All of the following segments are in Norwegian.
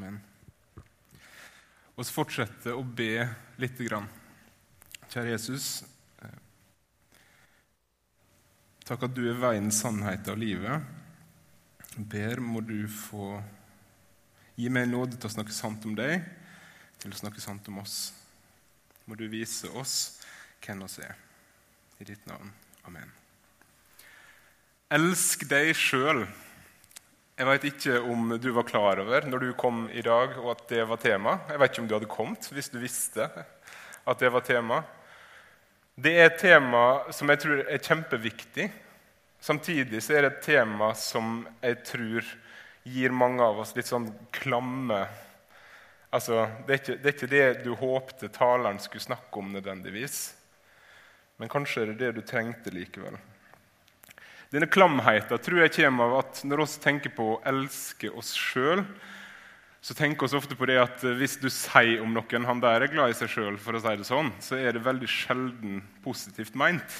Amen. Vi fortsetter å be lite grann. Kjære Jesus. eh, Takk at du er veien, sannheten og livet. Ber må du få gi meg nåde til å snakke sant om deg, til å snakke sant om oss. Må du vise oss hvem oss er. I ditt navn. Amen. Elsk deg sjøl. Jeg vet ikke om du var klar over når du kom i dag, og at det var tema. Jeg vet ikke om du hadde kommet hvis du visste at det var tema. Det er et tema som jeg tror er kjempeviktig. Samtidig så er det et tema som jeg tror gir mange av oss litt sånn klamme Altså, det er, ikke, det er ikke det du håpte taleren skulle snakke om nødvendigvis. Men kanskje er det det du trengte likevel. Denne klamheten tror jeg kommer av at når vi tenker på å elske oss sjøl, så tenker vi ofte på det at hvis du sier om noen han der er glad i seg sjøl, for å si det sånn, så er det veldig sjelden positivt meint.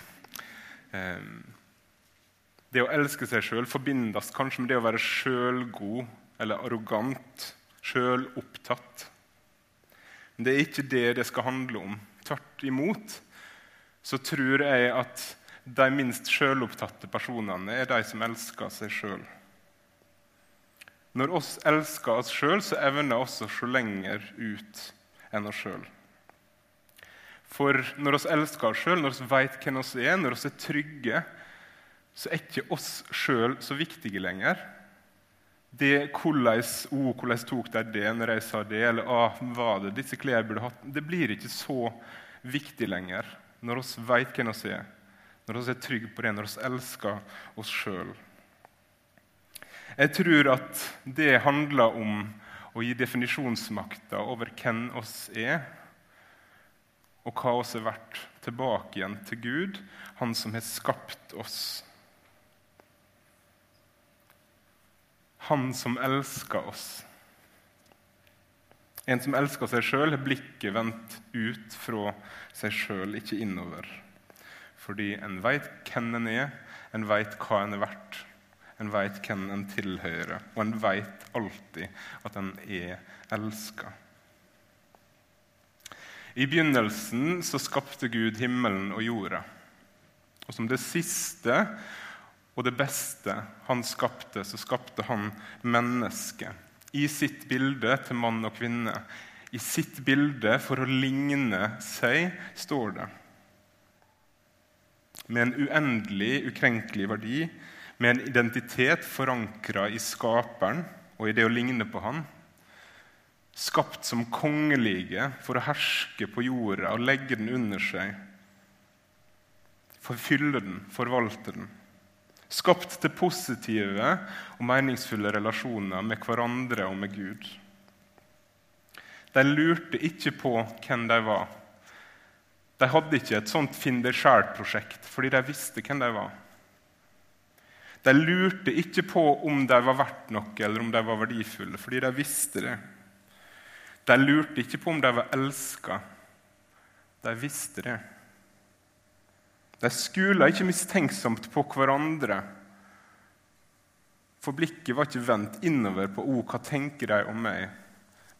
Ehm, Det å elske seg sjøl forbindes kanskje med det å være sjølgod eller arrogant, sjølopptatt. Men det er ikke det det skal handle om. Tvert imot så tror jeg at de minst sjølopptatte personene er de som elsker seg sjøl. Når oss elsker oss sjøl, så evner oss å se lenger ut enn oss sjøl. For når oss elsker oss sjøl, når vi vet hvem vi er, når vi er trygge, så er ikke oss sjøl så viktige lenger. Det hvordan, oh, hvordan tok de det når jeg sa det? Eller ah, var det disse klærne jeg burde hatt? Det blir ikke så viktig lenger når vi vet hvem vi er, når vi er trygge på det, når vi elsker oss sjøl. Jeg tror at det handler om å gi definisjonsmakta over hvem oss er, og hva oss er verdt, tilbake igjen til Gud, Han som har skapt oss. Han som elsker oss. En som elsker seg sjøl, har blikket vendt ut fra seg sjøl, ikke innover. Fordi en veit hvem en er, en veit hva en er verdt. En veit hvem en tilhører, og en veit alltid at en er elska. I begynnelsen så skapte Gud himmelen og jorda. Og som det siste og det beste han skapte, så skapte han mennesket. I sitt bilde til mann og kvinne. I sitt bilde for å ligne seg, står det. Med en uendelig, ukrenkelig verdi, med en identitet forankra i skaperen og i det å ligne på han. Skapt som kongelige for å herske på jorda og legge den under seg. Forfylle den, forvalte den. Skapt til positive og meningsfulle relasjoner med hverandre og med Gud. De lurte ikke på hvem de var. De hadde ikke et sånt finn deg sjæl-prosjekt fordi de visste hvem de var. De lurte ikke på om de var verdt noe eller om de var verdifulle, fordi de visste det. De lurte ikke på om de var elska. De visste det. De skula ikke mistenksomt på hverandre. For blikket var ikke vendt innover på oh, hva tenker de om meg,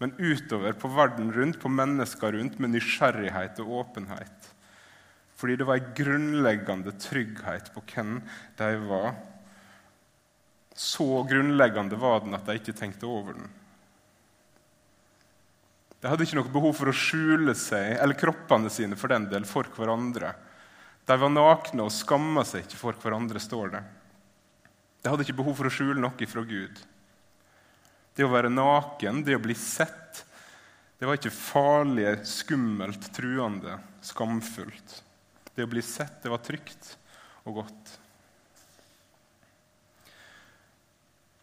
men utover på verden rundt, på mennesker rundt, med nysgjerrighet og åpenhet. Fordi det var en grunnleggende trygghet på hvem de var. Så grunnleggende var den at de ikke tenkte over den. De hadde ikke noe behov for å skjule seg, eller kroppene sine for den del, for hverandre. De var nakne og skamma seg ikke for hverandre, står det. De hadde ikke behov for å skjule noe fra Gud. Det å være naken, det å bli sett, det var ikke farlig, skummelt, truende, skamfullt. Det å bli sett, det var trygt og godt.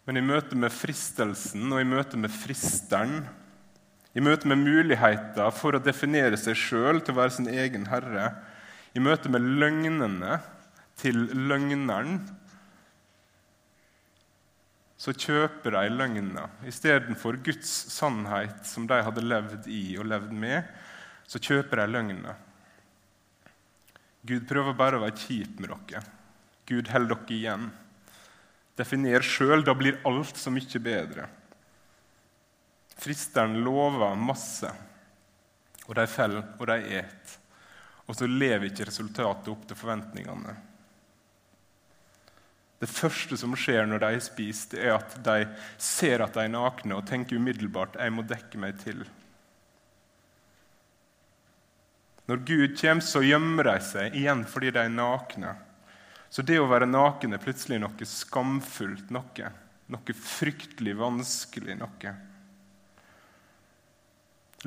Men i møte med fristelsen og i møte med fristeren, i møte med muligheter for å definere seg sjøl til å være sin egen herre, i møte med løgnene til løgneren, så kjøper de løgna. Istedenfor Guds sannhet, som de hadde levd i og levd med, så kjøper de løgna. Gud prøver bare å være kjip med dere. Gud holder dere igjen. Definer sjøl, da blir alt så mye bedre. Fristeren lover masse, og de faller, og de et. Og så lever ikke resultatet opp til forventningene. Det første som skjer når de har spist, er at de ser at de er nakne, og tenker umiddelbart 'jeg må dekke meg til'. Når Gud kommer, så gjemmer de seg igjen fordi de er nakne. Så det å være naken er plutselig noe skamfullt, noe, noe fryktelig vanskelig. noe.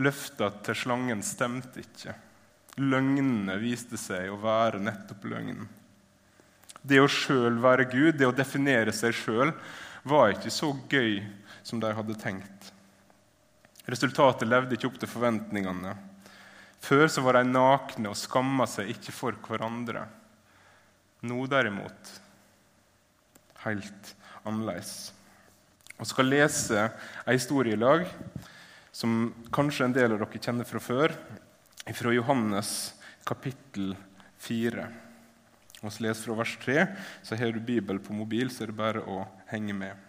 Løfta til slangen stemte ikke. Løgnene viste seg å være nettopp løgn. Det å sjøl være Gud, det å definere seg sjøl, var ikke så gøy som de hadde tenkt. Resultatet levde ikke opp til forventningene. Før så var de nakne og skamma seg ikke for hverandre. Nå derimot helt annerledes. Vi skal lese ei historie i lag som kanskje en del av dere kjenner fra før, fra Johannes kapittel 4. Vi leser fra vers 3. Så har du Bibel på mobil, så er det bare å henge med.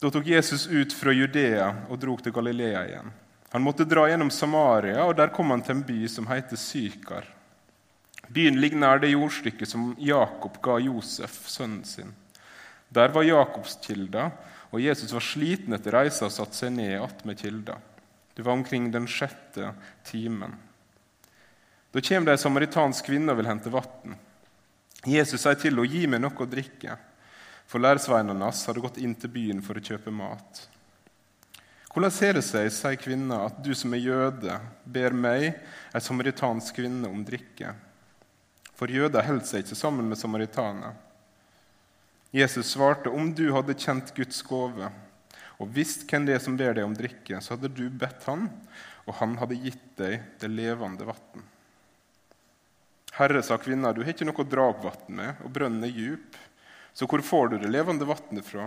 Da tok Jesus ut fra Judea og dro til Galilea igjen. Han måtte dra gjennom Samaria, og der kom han til en by som heter Sykar. Byen ligger nær det jordstykket som Jakob ga Josef, sønnen sin. Der var Jakobskilda, og Jesus var sliten etter reisa og satte seg ned attmed kilda. Det var omkring den sjette timen. Da kommer det ei samaritansk kvinne og vil hente vann. Jesus sier til henne, 'Gi meg noe å drikke.' For læresveinene hans hadde gått inn til byen for å kjøpe mat. Hvordan ser det seg, sier kvinna, at du som er jøde, ber meg, ei samaritansk kvinne, om drikke? For jøder holder seg ikke sammen med samaritaner. Jesus svarte, om du hadde kjent Guds gave og visst hvem det er som ber deg om drikke, så hadde du bedt han, og han hadde gitt deg det levende vann. Herre, sa kvinna, du har ikke noe å dra opp med, og brønnen er djup. Så hvor får du det levende vannet fra?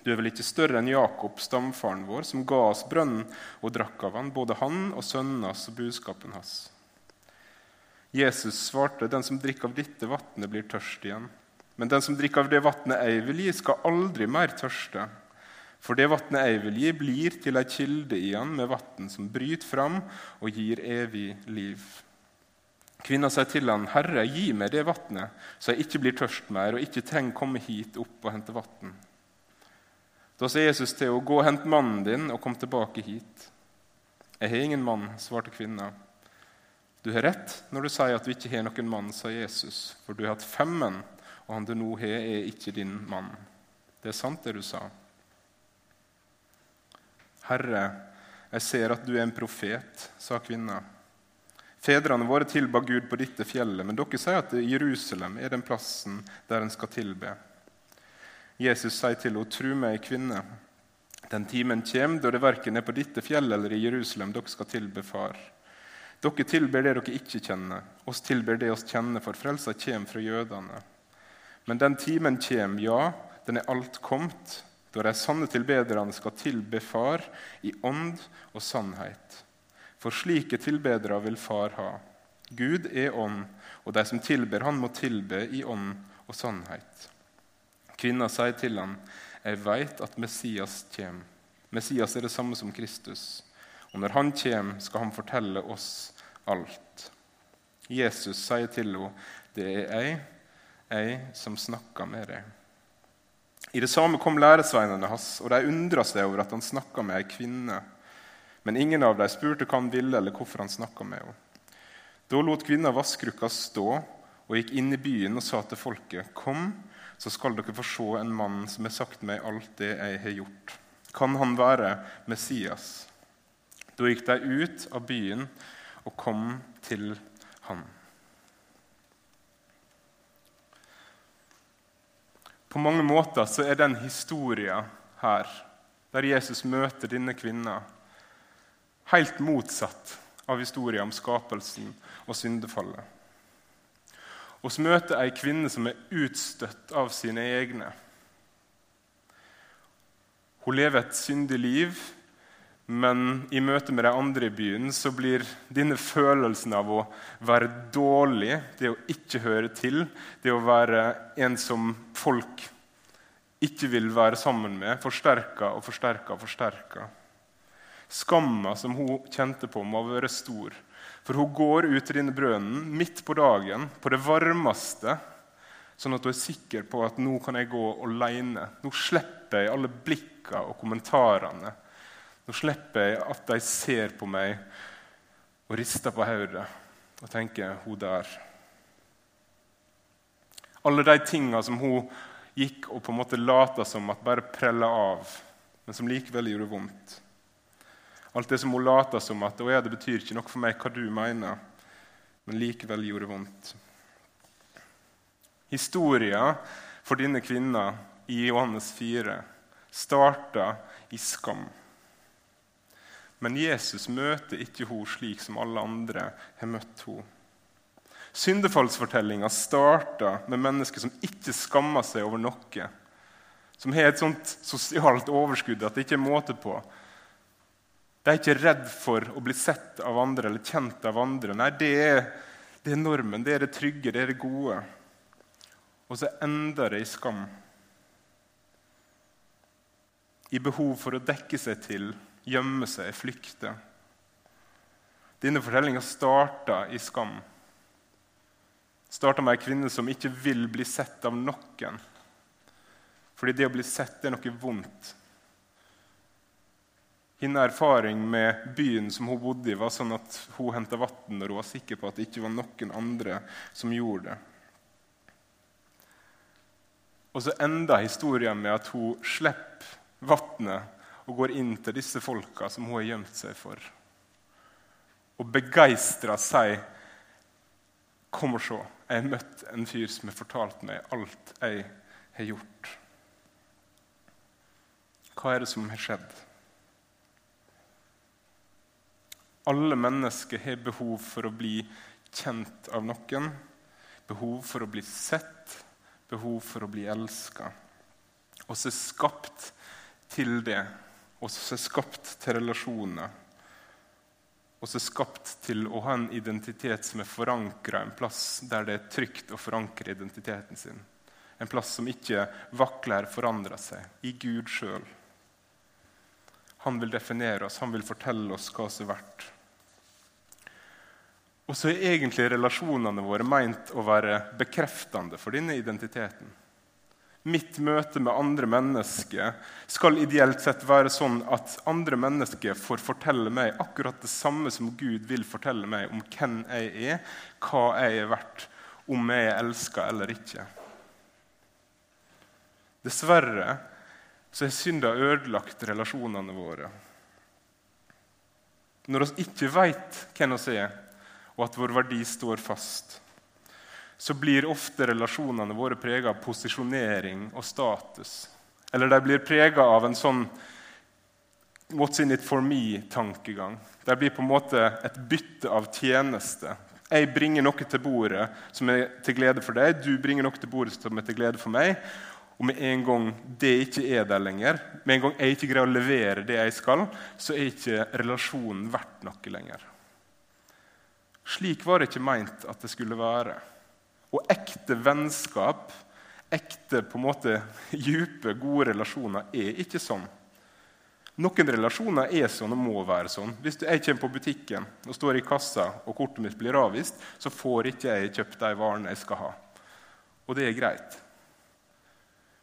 Du er vel ikke større enn Jakob, stamfaren vår, som ga oss brønnen og drakk av han, både han og sønnen hans og budskapen hans. Jesus svarte, den som drikker av dette vannet, blir tørst igjen. Men den som drikker av det vannet jeg vil gi, skal aldri mer tørste. For det vannet jeg vil gi, blir til ei kilde igjen med vann som bryter fram og gir evig liv. Kvinna sier til han, 'Herre, gi meg det vannet, så jeg ikke blir tørst mer, og ikke trenger komme hit opp og hente vann.' Da sa Jesus til henne, 'Gå og hent mannen din, og kom tilbake hit.' 'Jeg har ingen mann', svarte kvinna. 'Du har rett når du sier at du ikke har noen mann', sa Jesus, 'for du har hatt fem menn, og han du nå har, er ikke din mann.' Det er sant, det du sa. 'Herre, jeg ser at du er en profet', sa kvinna. Fedrene våre tilba Gud på dette fjellet, men dere sier at Jerusalem er den plassen der en skal tilbe. Jesus sier til henne, 'Tru meg, kvinne, den timen kommer da det verken er på dette fjellet eller i Jerusalem dere skal tilbe Far.' Dere tilber det dere ikke kjenner, oss tilber det oss kjenner, for frelsa kommer fra jødene. Men den timen kommer, ja, den er alt kommet, da de sanne tilbederne skal tilbe Far i ånd og sannhet. For slike tilbedere vil Far ha. Gud er ånd, og de som tilber Han, må tilbe i ånd og sannhet. Kvinna sier til ham, 'Jeg veit at Messias kommer.' Messias er det samme som Kristus. Og når han kommer, skal han fortelle oss alt. Jesus sier til henne, 'Det er jeg, jeg som snakker med deg.' I det samme kom læresveinene hans, og de undra seg over at han snakka med ei kvinne. Men ingen av dem spurte hva han ville, eller hvorfor han snakka med henne. Da lot kvinna vasskrukka stå og gikk inn i byen og sa til folket.: Kom, så skal dere få se en mann som har sagt meg alt det jeg har gjort. Kan han være Messias? Da gikk de ut av byen og kom til han. På mange måter så er den historien her, der Jesus møter denne kvinna, helt motsatt av historien om skapelsen og syndefallet. Vi møter ei kvinne som er utstøtt av sine egne. Hun lever et syndig liv men i møte med de andre i byen så blir denne følelsen av å være dårlig, det å ikke høre til, det å være en som folk ikke vil være sammen med, forsterka og forsterka og forsterka. Skamma som hun kjente på, må være stor. For hun går ut i denne brønnen midt på dagen, på det varmeste, sånn at hun er sikker på at nå kan jeg gå alene. Nå slipper jeg alle blikka og kommentarene. Nå slipper jeg at de ser på meg og rister på hodet og tenker 'hun der'. Alle de tinga som hun gikk og på en måte lata som at bare prella av, men som likevel gjorde vondt. Alt det som hun later som at ja, det betyr ikke noe for meg hva du mener, men likevel gjorde vondt. Historia for denne kvinna i Johannes 4 starta i skam. Men Jesus møter ikke henne slik som alle andre har møtt henne. Syndefallsfortellinga starta med mennesker som ikke skammer seg over noe. Som har et sånt sosialt overskudd at det ikke er måte på. De er ikke redd for å bli sett av andre eller kjent av andre. Nei, det er, det er normen, det er det trygge, det er det gode. Og så ender det i skam. I behov for å dekke seg til, gjemme seg, flykte. Denne fortellinga starta i skam starta med ei kvinne som ikke vil bli sett av noen. Fordi det å bli sett er noe vondt. Hennes erfaring med byen som hun bodde i, var sånn at hun henta vann når hun var sikker på at det ikke var noen andre som gjorde det. Og så enda historien med at hun slipper vannet og går inn til disse folka som hun har gjemt seg for. Og begeistra sier Kom og se. Jeg har møtt en fyr som har fortalt meg alt jeg har gjort. Hva er det som har skjedd? Alle mennesker har behov for å bli kjent av noen. Behov for å bli sett, behov for å bli elska. Og så er skapt til det, og så er skapt til relasjoner og så er skapt til å ha en identitet som er forankra en plass der det er trygt å forankre identiteten sin. En plass som ikke vakler, forandrer seg. I Gud sjøl. Han vil definere oss, han vil fortelle oss hva som er verdt. Og så er egentlig relasjonene våre meint å være bekreftende for denne identiteten mitt møte med andre mennesker skal ideelt sett være sånn at andre mennesker får fortelle meg akkurat det samme som Gud vil fortelle meg om hvem jeg er, hva jeg er verdt, om jeg er elska eller ikke. Dessverre så har synda ødelagt relasjonene våre. Når vi ikke veit hvem vi er, og at vår verdi står fast, så blir ofte relasjonene våre prega av posisjonering og status. Eller de blir prega av en sånn 'what's in it for me'-tankegang. De blir på en måte et bytte av tjeneste. Jeg bringer noe til bordet som er til glede for deg, du bringer noe til bordet som er til glede for meg. Og med en gang det ikke er der lenger, med en gang jeg ikke greier å levere det jeg skal, så er ikke relasjonen verdt noe lenger. Slik var det ikke meint at det skulle være. Og ekte vennskap, ekte på en måte dype, gode relasjoner, er ikke sånn. Noen relasjoner er sånn og må være sånn. Hvis jeg kommer på butikken og står i kassa, og kortet mitt blir avvist, så får ikke jeg kjøpt de varene jeg skal ha. Og det er greit.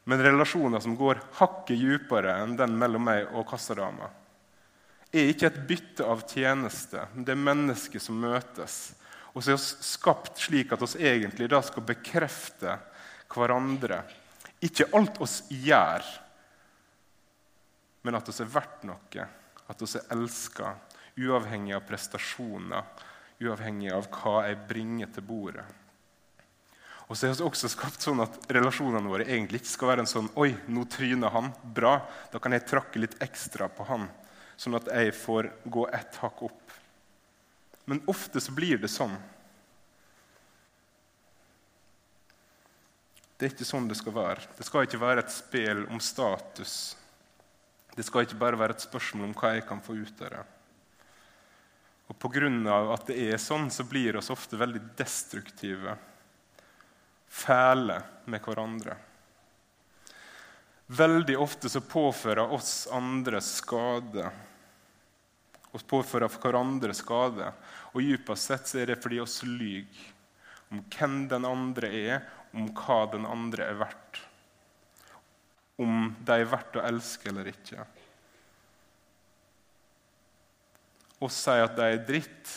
Men relasjoner som går hakket dypere enn den mellom meg og kassadama, er ikke et bytte av tjeneste. Det er mennesker som møtes og så er vi skapt slik at vi egentlig da skal bekrefte hverandre. Ikke alt oss gjør, men at oss er verdt noe. At oss er elska, uavhengig av prestasjoner, uavhengig av hva jeg bringer til bordet. Og så er vi også skapt sånn at relasjonene våre egentlig ikke skal være en sånn Oi, nå tryner han. Bra. Da kan jeg trakke litt ekstra på han, sånn at jeg får gå ett hakk opp. Men ofte så blir det sånn. Det er ikke sånn det skal være. Det skal ikke være et spill om status. Det skal ikke bare være et spørsmål om hva jeg kan få ut av det. Og Pga. at det er sånn, så blir vi ofte veldig destruktive, fæle med hverandre. Veldig ofte så påfører oss andre skade. Vi påfører hverandre skade. Og Dypest sett så er det fordi oss lyver om hvem den andre er, om hva den andre er verdt. Om de er verdt å elske eller ikke. Oss sier at de er dritt,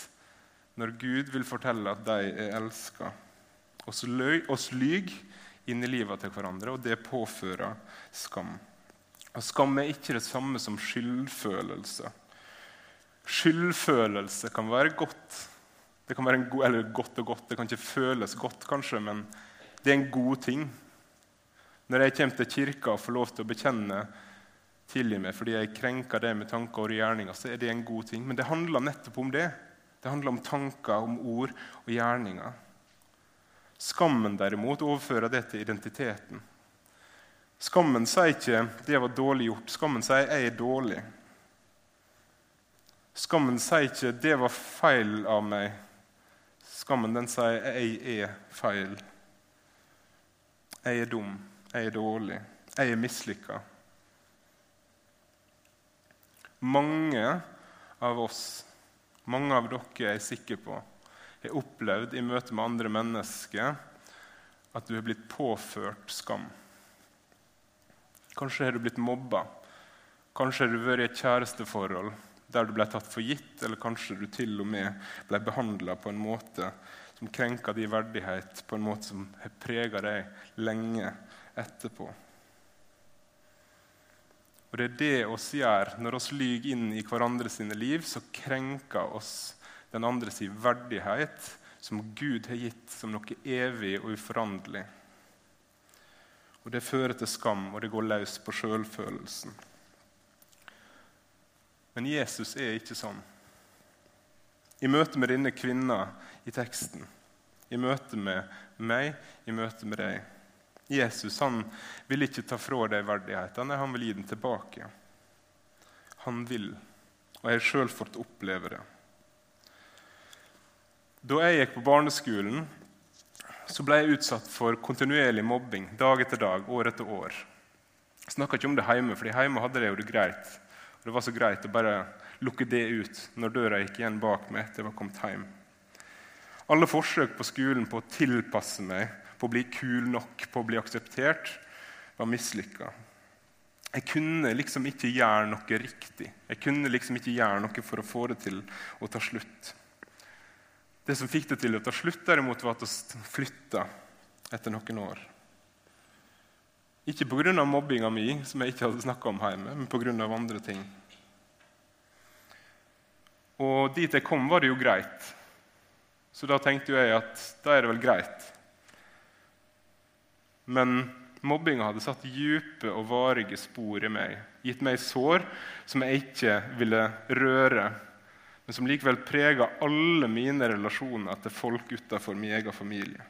når Gud vil fortelle at de er elska. Oss lyver inn i livet til hverandre, og det påfører skam. Og Skam er ikke det samme som skyldfølelse. Skyldfølelse kan være godt. Det kan være god, eller godt og godt, det kan ikke føles godt, kanskje, men det er en god ting. Når jeg kommer til kirka og får lov til å bekjenne tilgi meg fordi jeg krenker det med tanker og gjerninger, så er det en god ting. Men det handler nettopp om det. Det handler om tanker, om ord og gjerninger. Skammen derimot overfører det til identiteten. Skammen sier ikke 'det var dårlig gjort'. Skammen sier 'jeg er dårlig'. Skammen sier ikke 'det var feil av meg'. Skammen den sier 'jeg er feil'. Jeg er dum. Jeg er dårlig. Jeg er mislykka. Mange av oss, mange av dere er jeg sikker på, har opplevd i møte med andre mennesker at du har blitt påført skam. Kanskje har du blitt mobba. Kanskje har du vært i et kjæresteforhold der du ble tatt for gitt, eller kanskje du til og med ble behandla på en måte som krenka din verdighet, på en måte som har prega deg lenge etterpå. Og Det er det oss gjør når oss lyver inn i hverandre sine liv, så krenker oss den andre sier verdighet, som Gud har gitt som noe evig og uforanderlig. Og Det fører til skam, og det går løs på sjølfølelsen. Men Jesus er ikke sånn. I møte med denne kvinna i teksten, i møte med meg, i møte med deg Jesus han vil ikke ta fra deg verdighetene, han vil gi den tilbake. Han vil, og jeg har sjøl fått oppleve det. Da jeg gikk på barneskolen, så ble jeg utsatt for kontinuerlig mobbing dag etter dag, år etter år. Jeg snakka ikke om det hjemme, for hjemme hadde det jo det greit. Og det var så greit å bare lukke det ut når døra gikk igjen bak meg etter jeg var kommet hjem. Alle forsøk på skolen på å tilpasse meg, på å bli kul nok, på å bli akseptert, var mislykka. Jeg kunne liksom ikke gjøre noe riktig. Jeg kunne liksom ikke gjøre noe for å få det til å ta slutt. Det som fikk det til å ta slutt, derimot, var at vi flytta etter noen år. Ikke pga. mobbinga mi, som jeg ikke hadde snakka om hjemme, men pga. andre ting. Og dit jeg kom, var det jo greit. Så da tenkte jeg at da er det vel greit. Men mobbinga hadde satt dype og varige spor i meg, gitt meg sår som jeg ikke ville røre men som likevel preger alle mine relasjoner til folk utenfor min egen familie.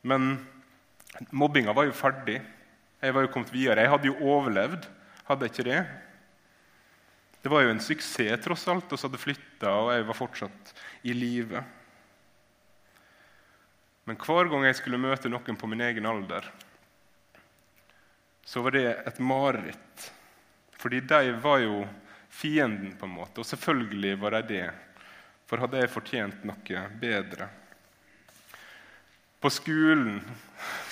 Men mobbinga var jo ferdig. Jeg var jo kommet videre. Jeg hadde jo overlevd. Hadde jeg ikke det? Det var jo en suksess, tross alt. Vi hadde flytta, og jeg var fortsatt i live. Men hver gang jeg skulle møte noen på min egen alder, så var det et mareritt. Fordi de var jo fienden, på en måte. Og selvfølgelig var de det, for hadde jeg fortjent noe bedre. På skolen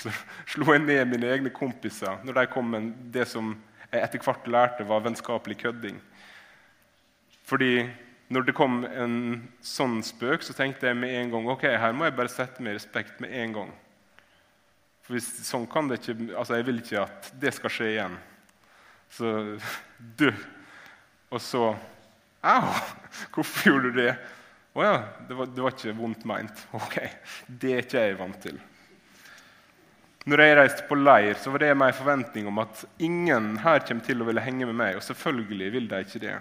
slo jeg ned mine egne kompiser når de kom med det som jeg etter hvert lærte var vennskapelig kødding. Fordi når det kom en sånn spøk, så tenkte jeg med en gang ok, her må jeg bare sette meg i respekt med en gang. For hvis, sånn kan det ikke, altså Jeg vil ikke at det skal skje igjen. Så du, og så Au! Hvorfor gjorde du det? Å ja, det var, det var ikke vondt meint. Ok, Det er ikke jeg vant til. Når jeg reiste på leir, så var det meg forventning om at ingen her kommer til å ville henge med meg. Og selvfølgelig vil de ikke det.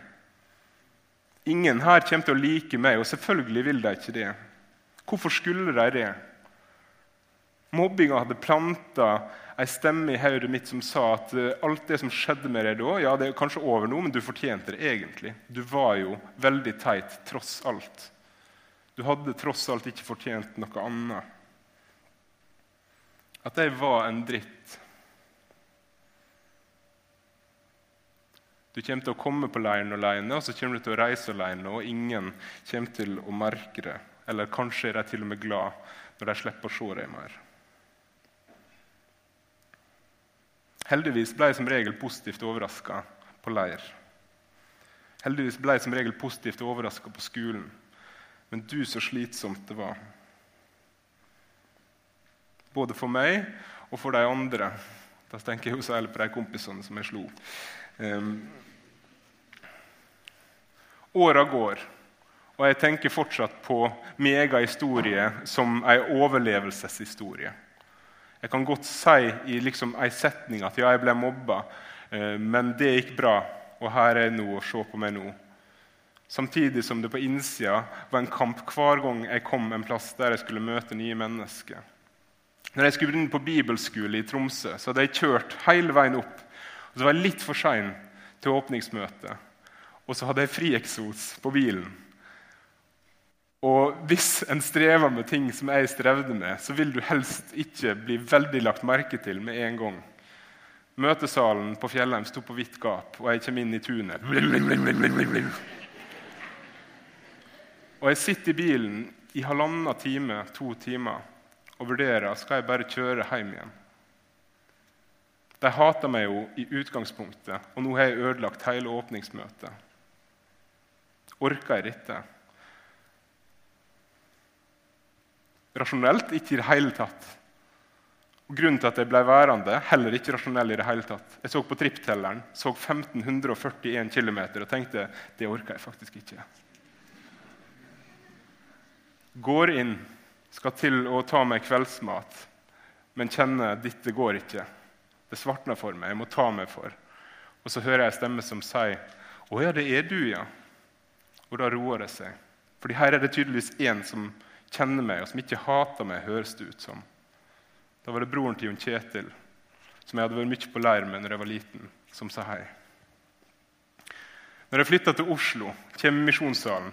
Ingen her kommer til å like meg, og selvfølgelig vil de ikke det. Hvorfor skulle de det? Mobbinga hadde planta ei stemme i hodet mitt som sa at eh, alt det som skjedde med deg da, ja, det er kanskje over nå, men du fortjente det egentlig. Du var jo veldig teit tross alt. Du hadde tross alt ikke fortjent noe annet. At jeg var en dritt. Du kommer til å komme på leiren alene, og så kommer du til å reise alene, og ingen kommer til å merke det. Eller kanskje er de til og med glad når de slipper å se deg mer. Heldigvis ble jeg som regel positivt overraska på leir. Heldigvis ble jeg som regel positivt overraska på skolen. Men du, så slitsomt det var. Både for meg og for de andre. Da tenker jeg jo særlig på de kompisene som jeg slo. Um, Åra går, og jeg tenker fortsatt på min egen historie som en overlevelseshistorie. Jeg kan godt si i liksom en setning at ja, jeg ble mobba, eh, men det gikk bra, og her er jeg nå, og se på meg nå. Samtidig som det på innsida var en kamp hver gang jeg kom en plass der jeg skulle møte nye mennesker. Når jeg skulle begynne på bibelskole i Tromsø, så hadde jeg kjørt hele veien opp. Og så var jeg litt for sein til åpningsmøtet. Og så hadde jeg frieksos på bilen. Og hvis en strever med ting som jeg strevde med, så vil du helst ikke bli veldig lagt merke til med en gang. Møtesalen på Fjellheim sto på vidt gap, og jeg kommer inn i tunet. Og jeg sitter i bilen i halvannen time, to timer, og vurderer skal jeg bare kjøre hjem igjen. De hater meg jo i utgangspunktet, og nå har jeg ødelagt hele åpningsmøtet. Orker jeg dette? Rasjonelt ikke i det hele tatt. Og Grunnen til at jeg ble værende, heller ikke rasjonell i det hele tatt. Jeg så på tripptelleren, så 1541 km og tenkte det orker jeg faktisk ikke. Går inn, skal til å ta meg kveldsmat, men kjenner dette går ikke. Det svartner for meg, jeg må ta meg for. Og så hører jeg en stemme som sier 'Å ja, det er du, ja'. Og da roer det seg. Fordi her er det tydeligvis en som kjenner meg, og som ikke hater meg, høres det ut som. Da var det broren til Jon Kjetil, som jeg hadde vært mye på leir med når jeg var liten, som sa hei. Når jeg flytta til Oslo, kommer Misjonssalen.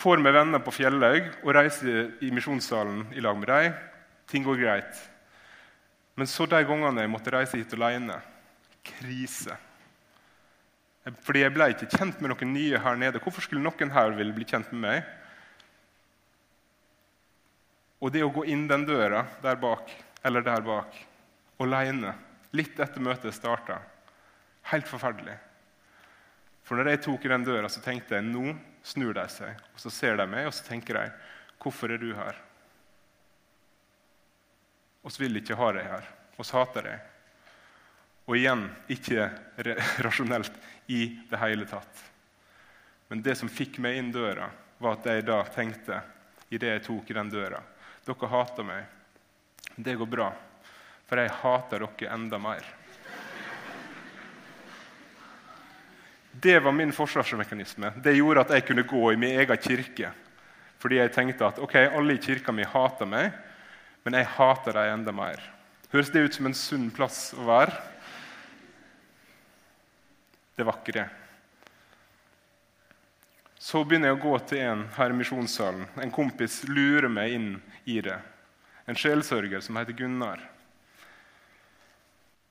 Får meg venner på Fjellhaug og reiser i Misjonssalen i lag med dem. Ting går greit. Men så de gangene jeg måtte reise hit alene krise. Fordi jeg ble ikke kjent med noen nye her nede. Hvorfor skulle noen her ville bli kjent med meg? Og det å gå inn den døra der bak, eller der bak, alene, litt etter møtet starta, helt forferdelig. For når jeg tok i den døra, så tenkte jeg nå snur de seg. Og så ser de meg, og så tenker de hvorfor er du her? Og så vil ikke ha deg her. Og så hater deg. Og igjen ikke rasjonelt i det hele tatt. Men det som fikk meg inn døra, var at jeg da tenkte idet jeg tok i den døra Dere hater meg. Det går bra, for jeg hater dere enda mer. Det var min forsvarsmekanisme. Det gjorde at jeg kunne gå i min egen kirke. Fordi jeg tenkte at ok, alle i kirka mi hater meg, men jeg hater dem enda mer. Høres det ut som en sunn plass å være? Det var ikke det. Så begynner jeg å gå til en her i misjonssalen. En kompis lurer meg inn i det. En sjelsørger som heter Gunnar.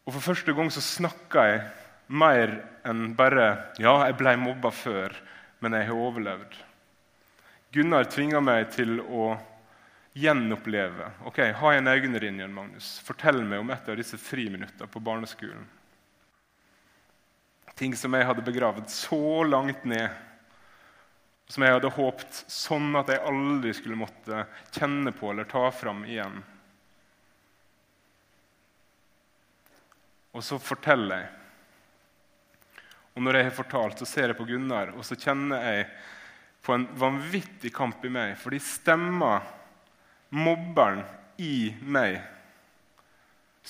Og For første gang så snakka jeg mer enn bare 'Ja, jeg ble mobba før, men jeg har overlevd'. Gunnar tvinga meg til å gjenoppleve. Ok, Ha igjen igjen, Magnus. Fortell meg om et av disse friminuttene på barneskolen. Ting som jeg hadde begravd så langt ned, som jeg hadde håpt sånn at jeg aldri skulle måtte kjenne på eller ta fram igjen. Og så forteller jeg. Og når jeg har fortalt, så ser jeg på Gunnar, og så kjenner jeg på en vanvittig kamp i meg. Fordi stemma mobberen i meg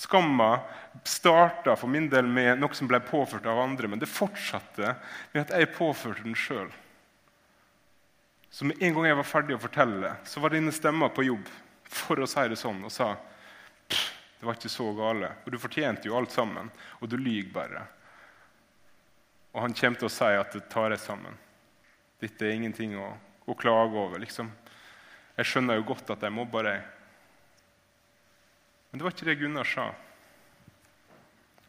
Skamma starta for min del med noe som ble påført av andre, men det fortsatte med at jeg påførte den sjøl. Så med en gang jeg var ferdig å fortelle, det, så var dine stemmer på jobb for å si det sånn, og sa det var ikke så gale. Og du fortjente jo alt sammen, og du lyver bare. Og han kommer til å si at det tar jeg sammen. Dette er ingenting å, å klage over. liksom. Jeg skjønner jo godt at jeg mobber deg. Men det var ikke det Gunnar sa.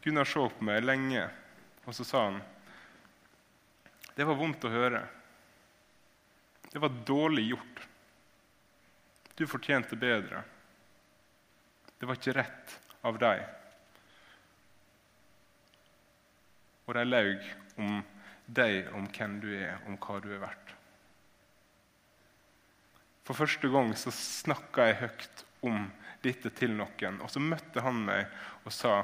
Gunnar så på meg lenge, og så sa han Det var vondt å høre. Det var dårlig gjort. Du fortjente bedre. Det var ikke rett av deg. Og de laug om deg, om hvem du er, om hva du er verdt. For første gang så snakka jeg høyt om dette til noen, og så møtte han meg og sa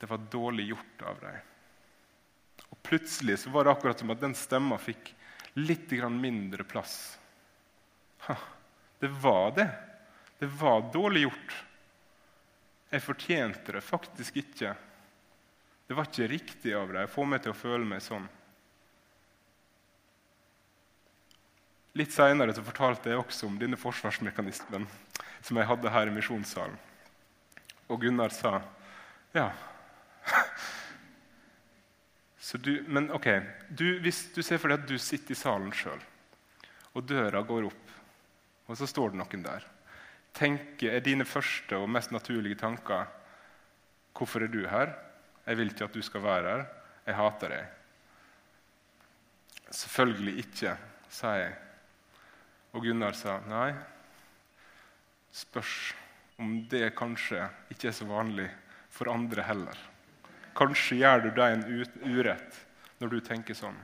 det var dårlig gjort av deg. Og Plutselig så var det akkurat som at den stemma fikk litt mindre plass. Det var det. Det var dårlig gjort. Jeg fortjente det faktisk ikke. Det var ikke riktig av deg å få meg til å føle meg sånn. Litt seinere fortalte jeg også om denne forsvarsmekanismen som jeg hadde her i misjonssalen. Og Gunnar sa ja. Du, men ok, du, hvis du ser for deg at du sitter i salen sjøl, og døra går opp, og så står det noen der. Tenker, er dine første og mest naturlige tanker Hvorfor er du her? Jeg vil ikke at du skal være her. Jeg hater deg. Selvfølgelig ikke, sa jeg. Og Gunnar sa nei. Spørs om det kanskje ikke er så vanlig for andre heller. Kanskje gjør du deg en urett når du tenker sånn.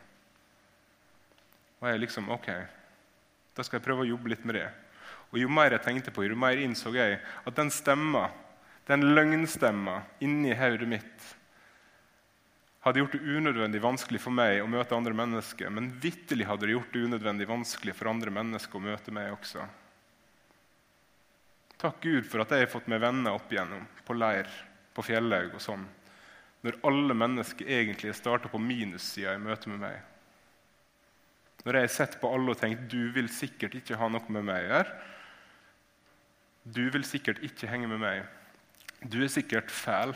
Og jeg liksom OK, da skal jeg prøve å jobbe litt med det. Og Jo mer jeg tenkte på jo mer innså jeg at den stemma, den løgnstemma inni hodet mitt hadde gjort det unødvendig vanskelig for meg å møte andre mennesker. Men vitterlig hadde det gjort det unødvendig vanskelig for andre mennesker å møte meg også. Takk Gud for at jeg har fått meg venner opp igjennom, på leir, på Fjellhaug og sånn. Når alle mennesker egentlig starter på minussida i møte med meg. Når jeg har sett på alle og tenkt du vil sikkert ikke ha noe med meg å gjøre. Du vil sikkert ikke henge med meg. Du er sikkert fæl.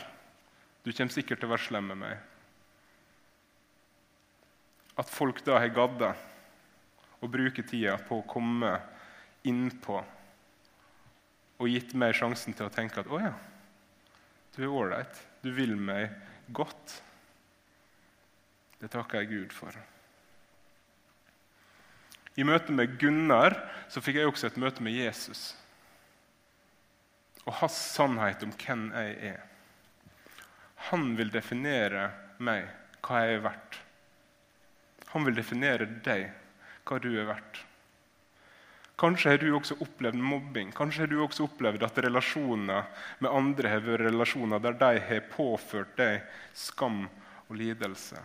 Du kommer sikkert til å være slem med meg. At folk da har gadda å bruke tida på å komme innpå og gitt meg sjansen til å tenke at å ja, du er ålreit. Du vil meg godt. Det takker jeg Gud for. I møte med Gunnar så fikk jeg også et møte med Jesus og hans sannhet om hvem jeg er. Han vil definere meg, hva jeg er verdt. Han vil definere deg, hva du er verdt. Kanskje har du også opplevd mobbing. Kanskje har du også opplevd at relasjoner med andre har vært relasjoner der de har påført deg skam og lidelse.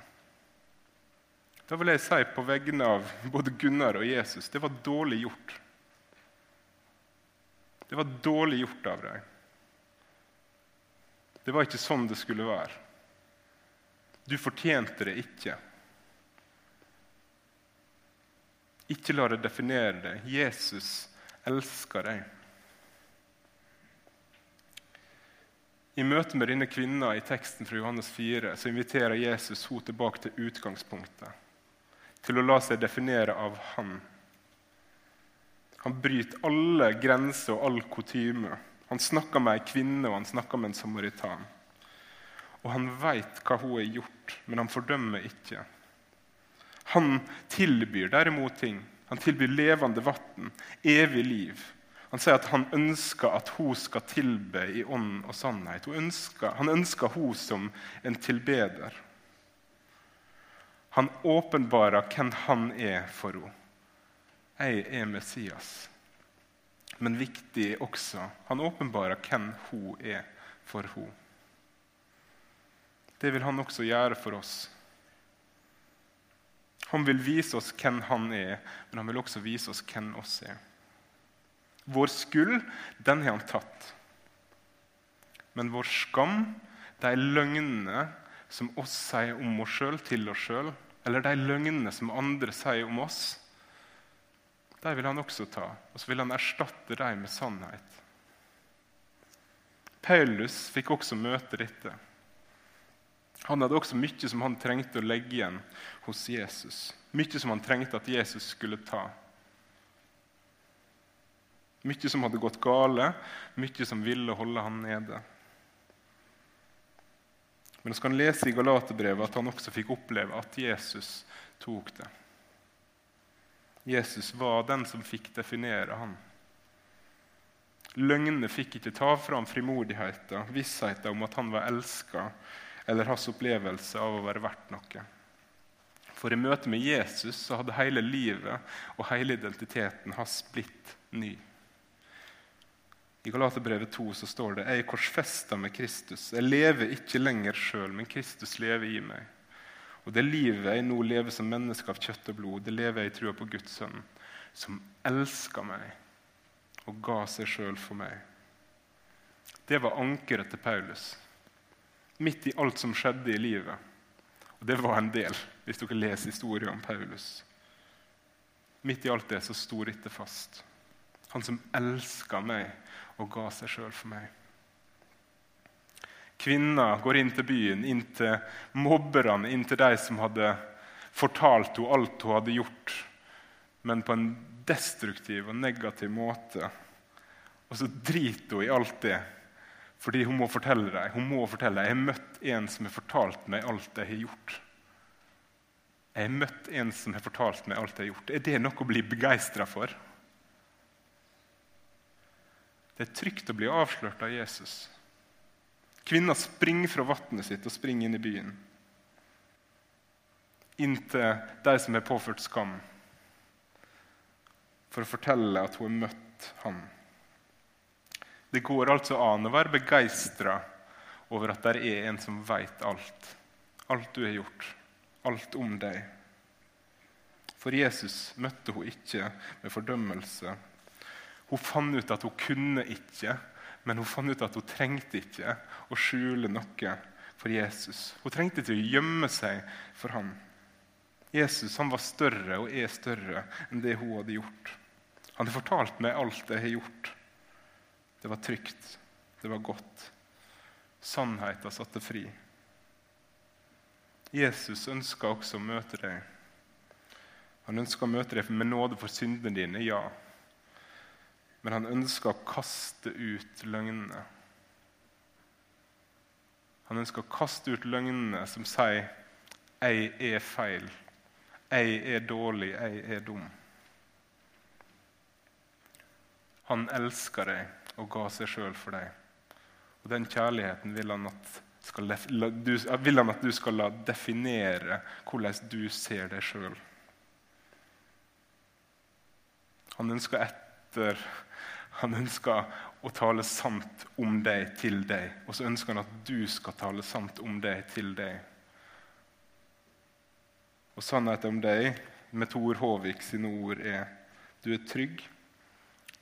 Da vil jeg si på vegne av både Gunnar og Jesus det var dårlig gjort. Det var dårlig gjort av deg. Det var ikke sånn det skulle være. Du fortjente det ikke. Ikke la det definere deg. Jesus elsker deg. I møte med denne kvinna i teksten fra Johannes 4 så inviterer Jesus henne tilbake til utgangspunktet. Til å la seg definere av Han. Han bryter alle grenser og all kutyme. Han snakker med ei kvinne og han snakker med en samaritan. Og han veit hva hun har gjort, men han fordømmer ikke. Han tilbyr derimot ting. Han tilbyr levende vann, evig liv. Han sier at han ønsker at hun skal tilbe i ånd og sannhet. Ønsker, han ønsker hun som en tilbeder. Han åpenbarer hvem han er for henne. Jeg er Messias. Men viktig også han åpenbarer hvem hun er for henne. Det vil han også gjøre for oss. Han vil vise oss hvem han er, men han vil også vise oss hvem oss er. Vår skyld, den har han tatt. Men vår skam, de løgnene som oss sier om oss sjøl, til oss sjøl, eller de løgnene som andre sier om oss, de vil han også ta, og så vil han erstatte dem med sannhet. Paulus fikk også møte dette. Han hadde også mye som han trengte å legge igjen hos Jesus. Mye som han trengte at Jesus skulle ta. Mye som hadde gått gale, mye som ville holde han nede. Men vi kan lese i Galaterbrevet at han også fikk oppleve at Jesus tok det. Jesus var den som fikk definere han. Løgnene fikk ikke ta fra ham frimodigheten, vissheten om at han var elska, eller hans opplevelse av å være verdt noe. For i møte med Jesus så hadde hele livet og hele identiteten hans blitt ny. I Galaterbrevet 2 så står det jeg er korsfesta med Kristus. Jeg lever ikke lenger sjøl, men Kristus lever i meg. Og det livet jeg nå lever som menneske av kjøtt og blod, det lever jeg i trua på Guds sønn, som elska meg og ga seg sjøl for meg. Det var ankeret til Paulus. Midt i alt som skjedde i livet og det var en del, hvis dere leser historien om Paulus. Midt i alt det så sto dette fast. Han som elska meg og ga seg sjøl for meg. Kvinna går inn til byen, inn til mobberne, inn til de som hadde fortalt henne alt hun hadde gjort, men på en destruktiv og negativ måte. Og så driter hun i alt det fordi hun må fortelle deg, hun må fortelle deg, Jeg har møtt en som har fortalt meg alt jeg har gjort. Jeg har møtt en som har fortalt meg alt jeg har gjort. Er det noe å bli begeistra for? Det er trygt å bli avslørt av Jesus. Kvinna springer fra vannet sitt og springer inn i byen. Inn til de som har påført skam, for å fortelle at hun har møtt ham. Det går altså an å være begeistra over at det er en som veit alt. Alt du har gjort. Alt om deg. For Jesus møtte hun ikke med fordømmelse. Hun fant ut at hun kunne ikke, men hun fant ut at hun trengte ikke å skjule noe for Jesus. Hun trengte ikke å gjemme seg for ham. Jesus han var større og er større enn det hun hadde gjort. Han har fortalt meg alt jeg har gjort. Det var trygt. Det var godt. Sannheten satte fri. Jesus ønsker også å møte deg. Han ønsker å møte deg med nåde for syndene dine, ja. Men han ønsker å kaste ut løgnene. Han ønsker å kaste ut løgnene som sier 'jeg er feil', 'jeg er dårlig', 'jeg er dum'. Han elsker deg og ga seg sjøl for deg. Og Den kjærligheten vil han, skal, du, vil han at du skal la definere hvordan du ser deg sjøl. Han ønsker etter Han ønsker å tale sant om deg til deg. Og så ønsker han at du skal tale sant om deg til deg. Og sannheten om deg, med Tor Håvik sine ord, er du er trygg,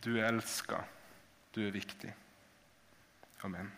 du er elska. Du er viktig. Amen.